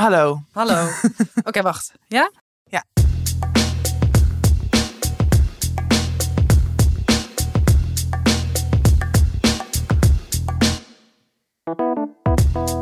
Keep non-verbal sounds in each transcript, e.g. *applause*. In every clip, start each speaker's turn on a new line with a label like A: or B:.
A: Hallo.
B: Hallo. *laughs* Oké, wacht. Ja?
A: Ja.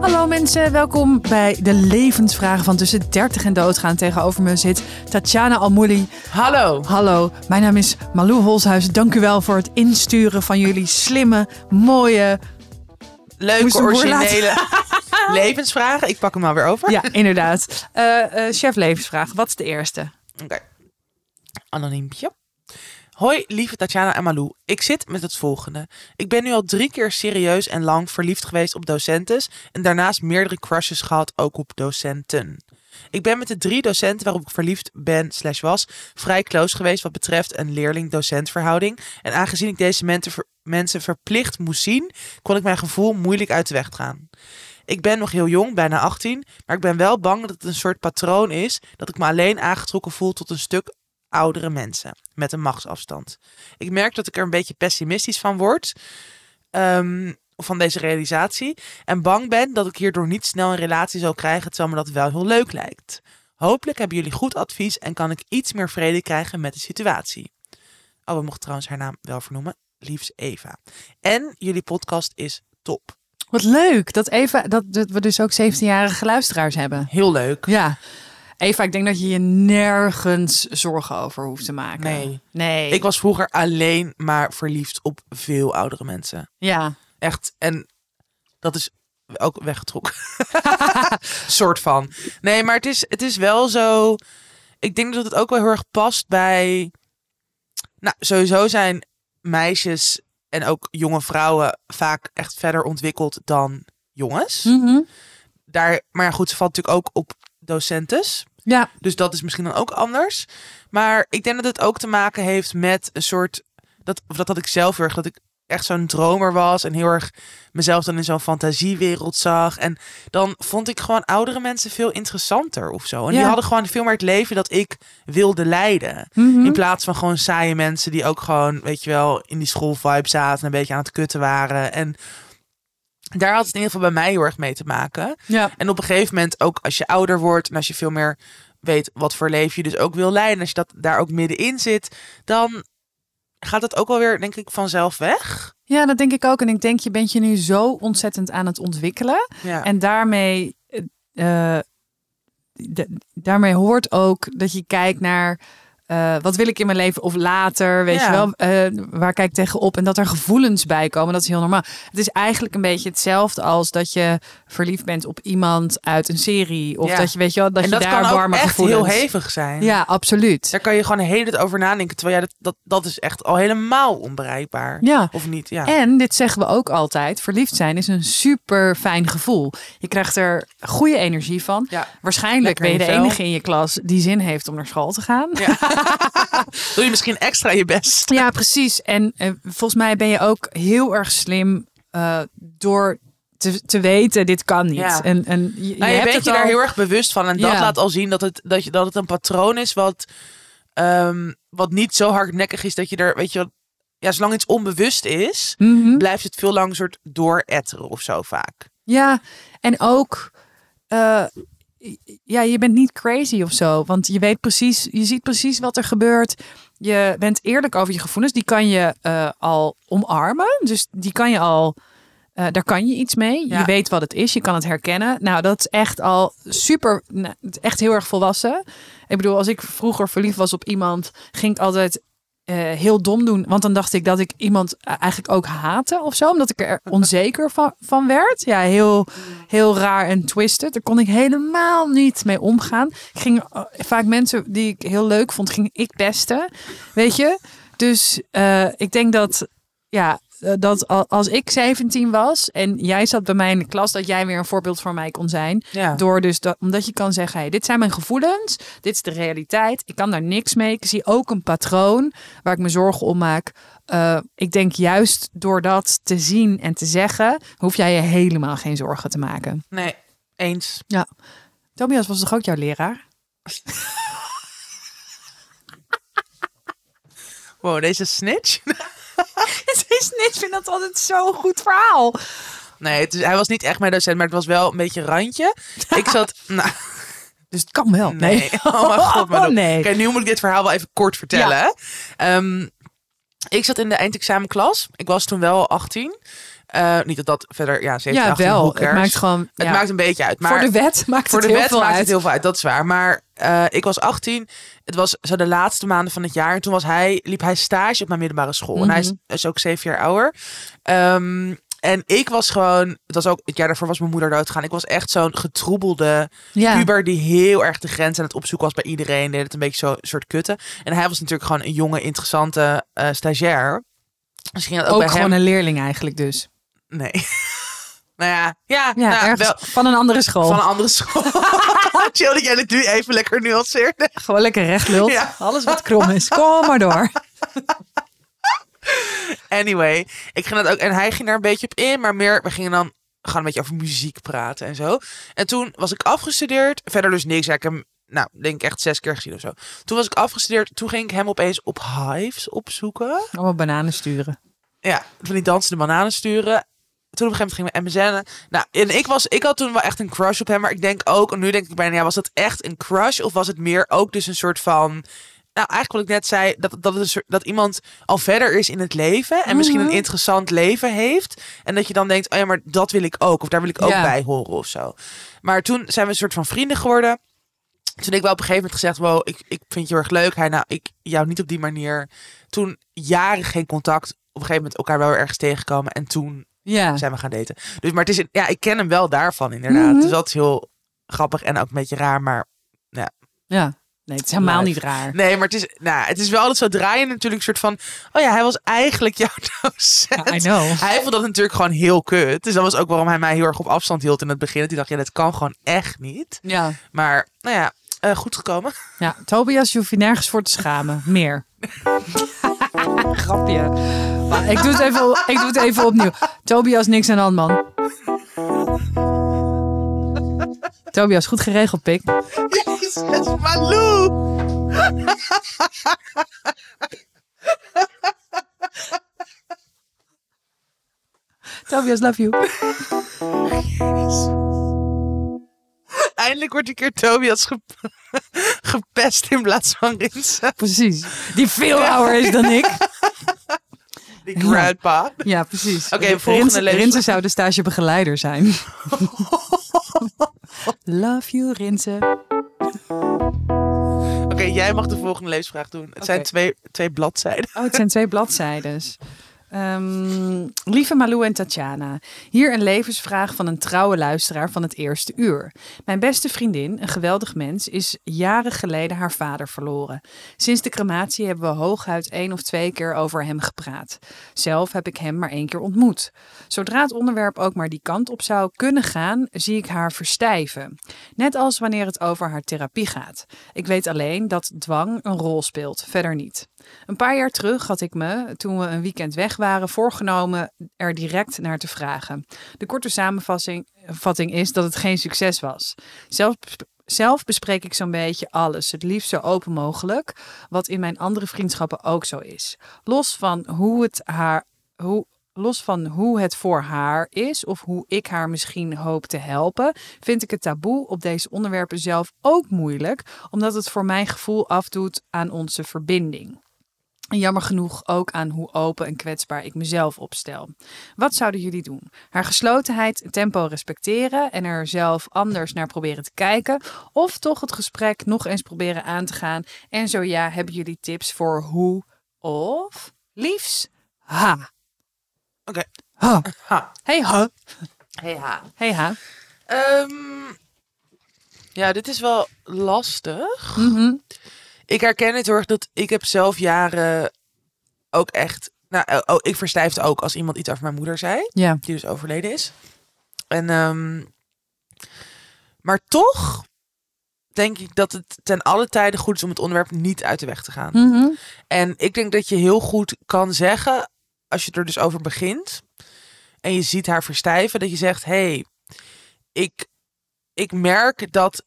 B: Hallo mensen, welkom bij de levensvragen van tussen 30 en doodgaan. Tegenover me zit Tatjana Almouli.
A: Hallo.
B: Hallo, mijn naam is Malou Holshuis. Dank u wel voor het insturen van jullie slimme, mooie...
A: Leuke, originele *laughs* levensvragen. Ik pak hem maar weer over.
B: Ja, inderdaad. Eh, chef levensvraag, wat is de eerste?
A: Oké. Anoniempje. Hoi, lieve Tatjana en Malou. Ik zit met het volgende. Ik ben nu al drie keer serieus en lang verliefd geweest op docentes en daarnaast meerdere crushes gehad ook op docenten. Ik ben met de drie docenten waarop ik verliefd ben slash was vrij close geweest wat betreft een leerling-docent verhouding. En aangezien ik deze mensen, ver- mensen verplicht moest zien, kon ik mijn gevoel moeilijk uit de weg gaan. Ik ben nog heel jong, bijna 18, maar ik ben wel bang dat het een soort patroon is dat ik me alleen aangetrokken voel tot een stuk oudere mensen met een machtsafstand. Ik merk dat ik er een beetje pessimistisch van word, ehm, van deze realisatie, en bang ben dat ik hierdoor niet snel een relatie zal krijgen, terwijl me dat wel heel leuk lijkt. Hopelijk hebben jullie goed advies en kan ik iets meer vrede krijgen met de situatie. Oh, we mochten trouwens haar naam wel vernoemen. Liefs Eva. En jullie podcast is top.
B: Wat leuk dat, Eva, dat, dat we dus ook 17-jarige luisteraars hebben.
A: Heel leuk.
B: Ja. Eva, ik denk dat je je nergens zorgen over hoeft te maken.
A: Nee.
B: Nee.
A: Ik was vroeger alleen maar verliefd op veel oudere mensen.
B: Ja.
A: Echt. En dat is ook weggetrokken. *laughs* soort van. Nee, maar het is, het is wel zo. Ik denk dat het ook wel heel erg past bij. Nou, sowieso zijn meisjes en ook jonge vrouwen vaak echt verder ontwikkeld dan jongens.
B: Mhm.
A: Daar, maar ja, goed, ze valt natuurlijk ook op docentes.
B: Ja.
A: Dus dat is misschien dan ook anders. Maar ik denk dat het ook te maken heeft met een soort. Dat, of dat had ik zelf heel erg. Dat ik echt zo'n dromer was. En heel erg mezelf dan in zo'n fantasiewereld zag. En dan vond ik gewoon oudere mensen veel interessanter of zo. En die hadden gewoon veel meer het leven dat ik wilde leiden.
B: Mhm.
A: In plaats van gewoon saaie mensen die ook gewoon, weet je wel, in die schoolvibe zaten. En een beetje aan het kutten waren. En daar had het in ieder geval bij mij heel erg mee te maken.
B: Ja.
A: En op een gegeven moment, ook als je ouder wordt en als je veel meer weet wat voor leven je dus ook wil leiden, als je dat daar ook middenin zit, dan gaat het ook wel weer, denk ik, vanzelf weg.
B: ja, dat denk ik ook. En ik denk, je bent je nu zo ontzettend aan het ontwikkelen.
A: Ja.
B: En daarmee, eh, eh, daarmee hoort ook dat je kijkt naar eh, wat wil ik in mijn leven of later, weet
A: Ja.
B: je wel, eh, waar kijk ik tegenop en dat er gevoelens bij komen. Dat is heel normaal. Het is eigenlijk een beetje hetzelfde als dat je verliefd bent op iemand uit een serie of
A: Ja.
B: dat je weet je wel dat
A: en
B: je
A: dat
B: daar
A: kan ook
B: warme
A: echt
B: gevoelens.
A: heel hevig zijn.
B: Ja, absoluut.
A: Daar kan je gewoon hele tijd over nadenken, terwijl ja, dat, dat, dat is echt al helemaal onbereikbaar.
B: Ja.
A: Of niet, ja.
B: En dit zeggen we ook altijd: verliefd zijn is een super fijn gevoel. Je krijgt er goede energie van.
A: Ja.
B: Waarschijnlijk
A: Lekker
B: ben je de enige in je klas die zin heeft om naar school te gaan. Ja, *laughs* *laughs*
A: Doe je misschien extra je best.
B: precies. En eh, volgens mij ben je ook heel erg slim eh, door te, te weten: dit kan niet.
A: Ja.
B: En, en je,
A: Nou, je,
B: hebt
A: bent
B: het
A: je
B: al-
A: daar heel erg bewust van. En dat
B: Ja.
A: laat al zien dat het, dat, je, dat het een patroon is wat, ehm, wat niet zo hardnekkig is dat je er, weet je ja, zolang iets onbewust is,
B: Mhm.
A: blijft het veel lang soort dooretteren of zo vaak.
B: Ja, en ook. eh, ja, je bent niet crazy of zo. Want je weet precies, je ziet precies wat er gebeurt. Je bent eerlijk over je gevoelens. Die kan je eh, al omarmen. Dus die kan je al. eh, daar kan je iets mee.
A: Ja.
B: Je weet wat het is. Je kan het herkennen. Nou, dat is echt al super. nou, echt heel erg volwassen. Ik bedoel, als ik vroeger verliefd was op iemand, ging ik altijd eh, heel dom doen. Want dan dacht ik dat ik iemand eigenlijk ook haatte of zo. Omdat ik er *laughs* onzeker van, van werd. Ja, heel, heel raar en twisted. Daar kon ik helemaal niet mee omgaan. Ik ging eh, vaak mensen die ik heel leuk vond, ging ik pesten. Weet je? Dus eh, ik denk dat, ja, dat al- als ik 17 was en jij zat bij mij in de klas, dat jij weer een voorbeeld voor mij kon zijn.
A: Ja.
B: Door dus dat, omdat je kan zeggen, hey, dit zijn mijn gevoelens, dit is de realiteit, ik kan daar niks mee. Ik zie ook een patroon waar ik me zorgen om maak. Eh, ik denk juist door dat te zien en te zeggen, hoef jij je helemaal geen zorgen te maken.
A: Nee, eens.
B: Ja. Tobias was toch ook jouw leraar?
A: Wow, deze snitch. *laughs*
B: Ik vind dat altijd zo'n goed verhaal.
A: Nee, het is, hij was niet echt mijn docent, maar het was wel een beetje randje. Ik zat... *laughs* Nou,
B: Dus het kan wel.
A: nee.
B: Nee. *laughs*
A: Oh mijn god. maar
B: Oh, nee.
A: Oké, nu moet ik dit verhaal wel even kort vertellen. Ehm, ik zat in de eindexamenklas. Ik was toen wel 18. Eh, niet dat dat verder... Ja, 17,
B: Ja,
A: 18,
B: wel. Het maakt gewoon...
A: Het
B: ja.
A: maakt een beetje uit. Maar
B: voor de wet maakt
A: voor
B: het
A: de
B: heel
A: wet
B: veel
A: maakt
B: uit.
A: het heel veel uit, dat is waar. Maar eh, ik was 18. Het was zo de laatste maanden van het jaar. En toen was hij, liep hij stage op mijn middelbare school. En hij is,
B: Mhm.
A: is ook zeven jaar ouder. Ehm, en ik was gewoon, het was ook, het jaar daarvoor was mijn moeder doodgegaan. Ik was echt zo'n getroebelde
B: Ja.
A: puber die heel erg de grens aan het opzoeken was bij iedereen. Deed het een beetje zo een soort kutten. En hij was natuurlijk gewoon een jonge, interessante eh, stagiair. Misschien dat ook,
B: Ook
A: bij
B: gewoon
A: hem.
B: een leerling eigenlijk dus.
A: Nee. *laughs* nou ja, ja,
B: Ja,
A: nou, wel
B: van een andere school.
A: van een andere school. *laughs* *laughs* Chill dat jij het nu even lekker nuanceerde.
B: Gewoon lekker recht lult.
A: Ja.
B: Alles wat krom is. Kom maar door. *laughs*
A: Anyway, ik ging dat ook. En hij ging daar een beetje op in, maar meer. We gingen dan gewoon een beetje over muziek praten en zo. En toen was ik afgestudeerd. Verder dus niks. Ja, ik heb hem, nou, denk ik echt zes keer gezien of zo. Toen was ik afgestudeerd. Toen ging ik hem opeens op Hives opzoeken.
B: Allemaal bananen sturen.
A: Ja, van die dansende bananen sturen. Toen op een gegeven moment gingen we MSN. Nou, en ik, was, ik had toen wel echt een crush op hem. Maar ik denk ook, en nu denk ik bijna, ja, was dat echt een crush? Of was het meer ook dus een soort van... Nou, eigenlijk wat ik net zei, dat, dat, het een soort, dat iemand al verder is in het leven. En misschien een
B: Mhm.
A: interessant leven heeft. En dat je dan denkt, oh ja, maar dat wil ik ook. Of daar wil ik ook
B: Ja.
A: bij horen of zo. Maar toen zijn we een soort van vrienden geworden. Toen ik wel op een gegeven moment gezegd, wow, ik, ik vind je heel erg leuk. Hij, nou, ik jou niet op die manier. Toen jaren geen contact. Op een gegeven moment elkaar wel ergens tegengekomen. En toen
B: Ja.
A: zijn we gaan daten. Dus, maar het is, ja, ik ken hem wel daarvan inderdaad.
B: Mhm.
A: Dus dat is heel grappig en ook een beetje raar. Maar
B: Ja. Nee, het is helemaal niet raar.
A: nee, maar het is, nou, het is wel altijd zo draaien natuurlijk. Een soort van, oh ja, hij was eigenlijk jouw *laughs* docent.
B: Ja, I know.
A: Hij vond dat natuurlijk gewoon heel kut. Dus dat was ook waarom hij mij heel erg op afstand hield in het begin. Dat hij dacht, ja, dat kan gewoon echt niet.
B: Ja.
A: Maar, nou ja, eh, goed gekomen. *laughs*
B: Ja, Tobias, je hoeft je nergens voor te schamen. Meer. *laughs* Grapje. Maar ik, doe het even, ik doe het even opnieuw. Tobias, niks aan de hand, man. Tobias, goed geregeld, pik.
A: Jezus, Malou!
B: Tobias, love you.
A: Eindelijk wordt een keer Tobias ge- gepest in plaats van Rinse.
B: Precies. Die veel ouder is dan ik. *laughs*
A: Die grandpa.
B: Ja, precies.
A: Oké, volgende
B: Rinse,
A: lees-
B: Rinse zou de stagebegeleider zijn. *laughs* love you, Rinse.
A: Oké, jij mag de volgende leesvraag doen. Het zijn twee, twee bladzijden.
B: Oh, het zijn twee bladzijdes. *laughs* Ehm, lieve Malou en Tatjana, hier een levensvraag van een trouwe luisteraar van het eerste uur. Mijn beste vriendin, een geweldig mens, is jaren geleden haar vader verloren. Sinds de crematie hebben we hooguit één of twee keer over hem gepraat. Zelf heb ik hem maar één keer ontmoet. Zodra het onderwerp ook maar die kant op zou kunnen gaan, zie ik haar verstijven. Net als wanneer het over haar therapie gaat. Ik weet alleen dat dwang een rol speelt, verder niet. Een paar jaar terug had ik me, toen we een weekend weg waren, voorgenomen er direct naar te vragen. De korte samenvatting vatting is dat het geen succes was. Zelf, zelf bespreek ik zo'n beetje alles, het liefst zo open mogelijk, wat in mijn andere vriendschappen ook zo is. Los van hoe het haar. Hoe, Los van hoe het voor haar is of hoe ik haar misschien hoop te helpen, vind ik het taboe op deze onderwerpen zelf ook moeilijk, omdat het voor mijn gevoel afdoet aan onze verbinding. En jammer genoeg ook aan hoe open en kwetsbaar ik mezelf opstel. Wat zouden jullie doen? Haar geslotenheid, tempo respecteren en er zelf anders naar proberen te kijken? Of toch het gesprek nog eens proberen aan te gaan? En zo ja, hebben jullie tips voor hoe of liefs? Ha.
A: Oké.
B: Ha.
A: Ha.
B: Hey ha.
A: Hey, ha.
B: Hey ha.
A: Ehm, ja, dit is wel lastig.
B: Mhm.
A: Ik herken het heel erg dat ik heb zelf jaren ook echt... Nou, eh, oh, ik verstijfde ook als iemand iets over mijn moeder zei.
B: Ja.
A: Die dus overleden is. En, ehm, maar toch denk ik dat het ten alle tijde goed is om het onderwerp niet uit de weg te gaan.
B: Mhm.
A: En ik denk dat je heel goed kan zeggen, als je er dus over begint en je ziet haar verstijven, dat je zegt: hey, ik, ik merk dat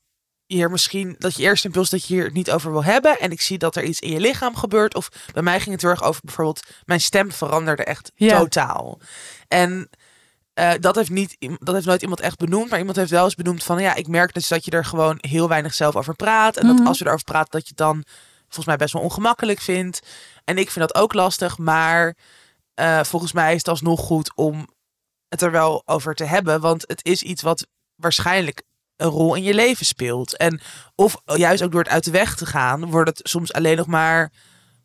A: hier misschien, dat je eerste impuls dat je hier niet over wil hebben. En ik zie dat er iets in je lichaam gebeurt. Of bij mij ging het heel erg over bijvoorbeeld, mijn stem veranderde echt
B: Ja.
A: totaal. En eh, dat, heeft niet, dat heeft nooit iemand echt benoemd. Maar iemand heeft wel eens benoemd van... Ja, ik merk dus dat je er gewoon heel weinig zelf over praat. En
B: Mhm.
A: dat als je erover praat, dat je het dan volgens mij best wel ongemakkelijk vindt. En ik vind dat ook lastig. Maar eh, volgens mij is het alsnog goed om het er wel over te hebben. Want het is iets wat waarschijnlijk een rol in je leven speelt. En of juist ook door het uit de weg te gaan... wordt het soms alleen nog maar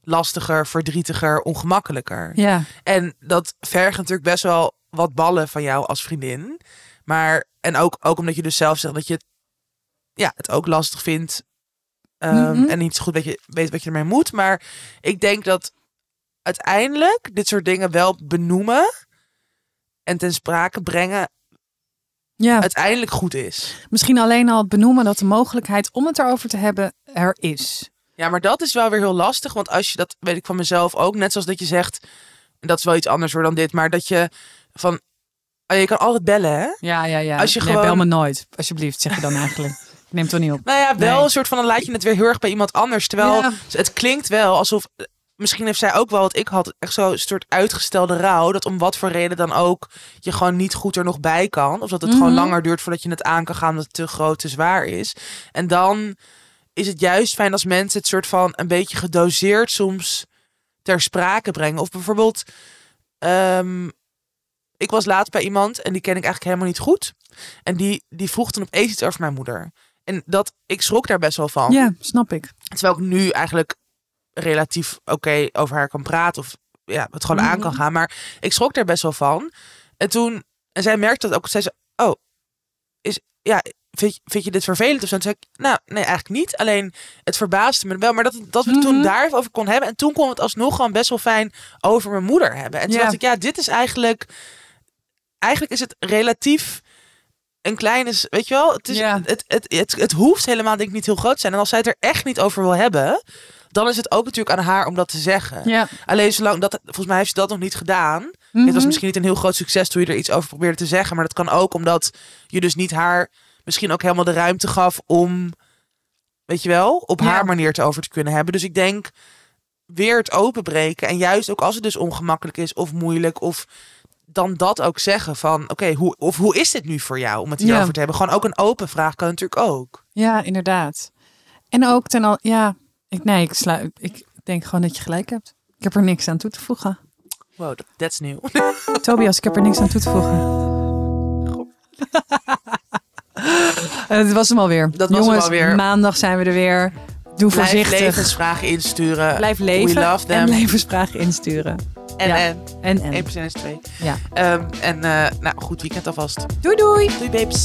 A: lastiger, verdrietiger, ongemakkelijker.
B: Ja,
A: En dat vergt natuurlijk best wel wat ballen van jou als vriendin. Maar, en ook, ook omdat je dus zelf zegt dat je het, ja, het ook lastig vindt. ehm,
B: Mhm.
A: En niet zo goed weet, je, weet wat je ermee moet. Maar ik denk dat uiteindelijk dit soort dingen wel benoemen. En ten sprake brengen
B: ja.
A: uiteindelijk goed is.
B: misschien alleen al het benoemen dat de mogelijkheid om het erover te hebben er is.
A: Ja, maar dat is wel weer heel lastig. Want als je dat, weet ik van mezelf ook, net zoals dat je zegt, en dat is wel iets anders hoor dan dit, maar dat je van, oh, je kan altijd bellen hè?
B: Ja, ja, ja.
A: Als je
B: Nee,
A: gewoon-
B: bel me nooit, alsjeblieft, zeg je dan eigenlijk. Ik neem het toch niet op.
A: Nou ja, wel
B: Nee.
A: een soort van dan laat je het weer heel erg bij iemand anders. Terwijl
B: Ja.
A: het klinkt wel alsof. Misschien heeft zij ook wel wat ik had. Echt zo'n soort uitgestelde rouw. Dat om wat voor reden dan ook je gewoon niet goed er nog bij kan. Of dat het gewoon
B: Mhm.
A: langer duurt voordat je het aan kan gaan. Omdat het te groot, te zwaar is. En dan is het juist fijn als mensen het soort van een beetje gedoseerd soms ter sprake brengen. Of bijvoorbeeld. ehm, ik was laatst bij iemand en die ken ik eigenlijk helemaal niet goed. En die, die vroeg toen opeens iets over mijn moeder. En dat, ik schrok daar best wel van.
B: Ja, snap ik.
A: Terwijl ik nu eigenlijk relatief oké over haar kan praten. Of ja, het gewoon aan kan
B: Mhm.
A: gaan. Maar ik schrok daar best wel van. En toen, en zij merkte dat ook. Zij zei, oh, is, ja, vind, je- vind je dit vervelend of zo? En toen zei ik, nou, nee, eigenlijk niet. Alleen, het verbaasde me wel. Maar dat, dat we het toen
B: Mhm.
A: daar over kon hebben. En toen kon we het alsnog gewoon best wel fijn over mijn moeder hebben. En toen
B: Ja.
A: dacht ik, ja, dit is eigenlijk... Eigenlijk is het relatief een kleine, weet je wel, het, is,
B: Ja.
A: het, het, het, het, hoeft helemaal denk ik niet heel groot te zijn. En als zij het er echt niet over wil hebben, dan is het ook natuurlijk aan haar om dat te zeggen.
B: Ja.
A: Alleen zolang dat, volgens mij heeft ze dat nog niet gedaan. Het
B: Mhm.
A: was misschien niet een heel groot succes toen je er iets over probeerde te zeggen, maar dat kan ook omdat je dus niet haar misschien ook helemaal de ruimte gaf om, weet je wel, op
B: Ja.
A: haar manier het over te kunnen hebben. Dus ik denk weer het openbreken en juist ook als het dus ongemakkelijk is of moeilijk of dan dat ook zeggen van oké, hoe, of hoe is dit nu voor jou om het hierover
B: Ja.
A: te hebben? Gewoon ook een open vraag kan natuurlijk ook.
B: Ja, inderdaad. En ook ten al, ja, ik, nee, ik, sluit, ik denk gewoon dat je gelijk hebt. Ik heb er niks aan toe te voegen.
A: Wow, that- that's new. *laughs* *laughs*
B: Tobias, ik heb er niks aan toe te voegen. *laughs* Het was hem alweer.
A: Dat was hem
B: Jongens,
A: alweer.
B: maandag zijn we er weer. Doe
A: Blijf
B: voorzichtig.
A: levensvragen insturen.
B: Blijf leven
A: We love them.
B: en levensvragen insturen.
A: En,
B: Ja.
A: en,
B: En, en.
A: 1% is 2.
B: Ja.
A: Ehm, en eh, nou, goed weekend alvast.
B: Doei doei!
A: Doei babes.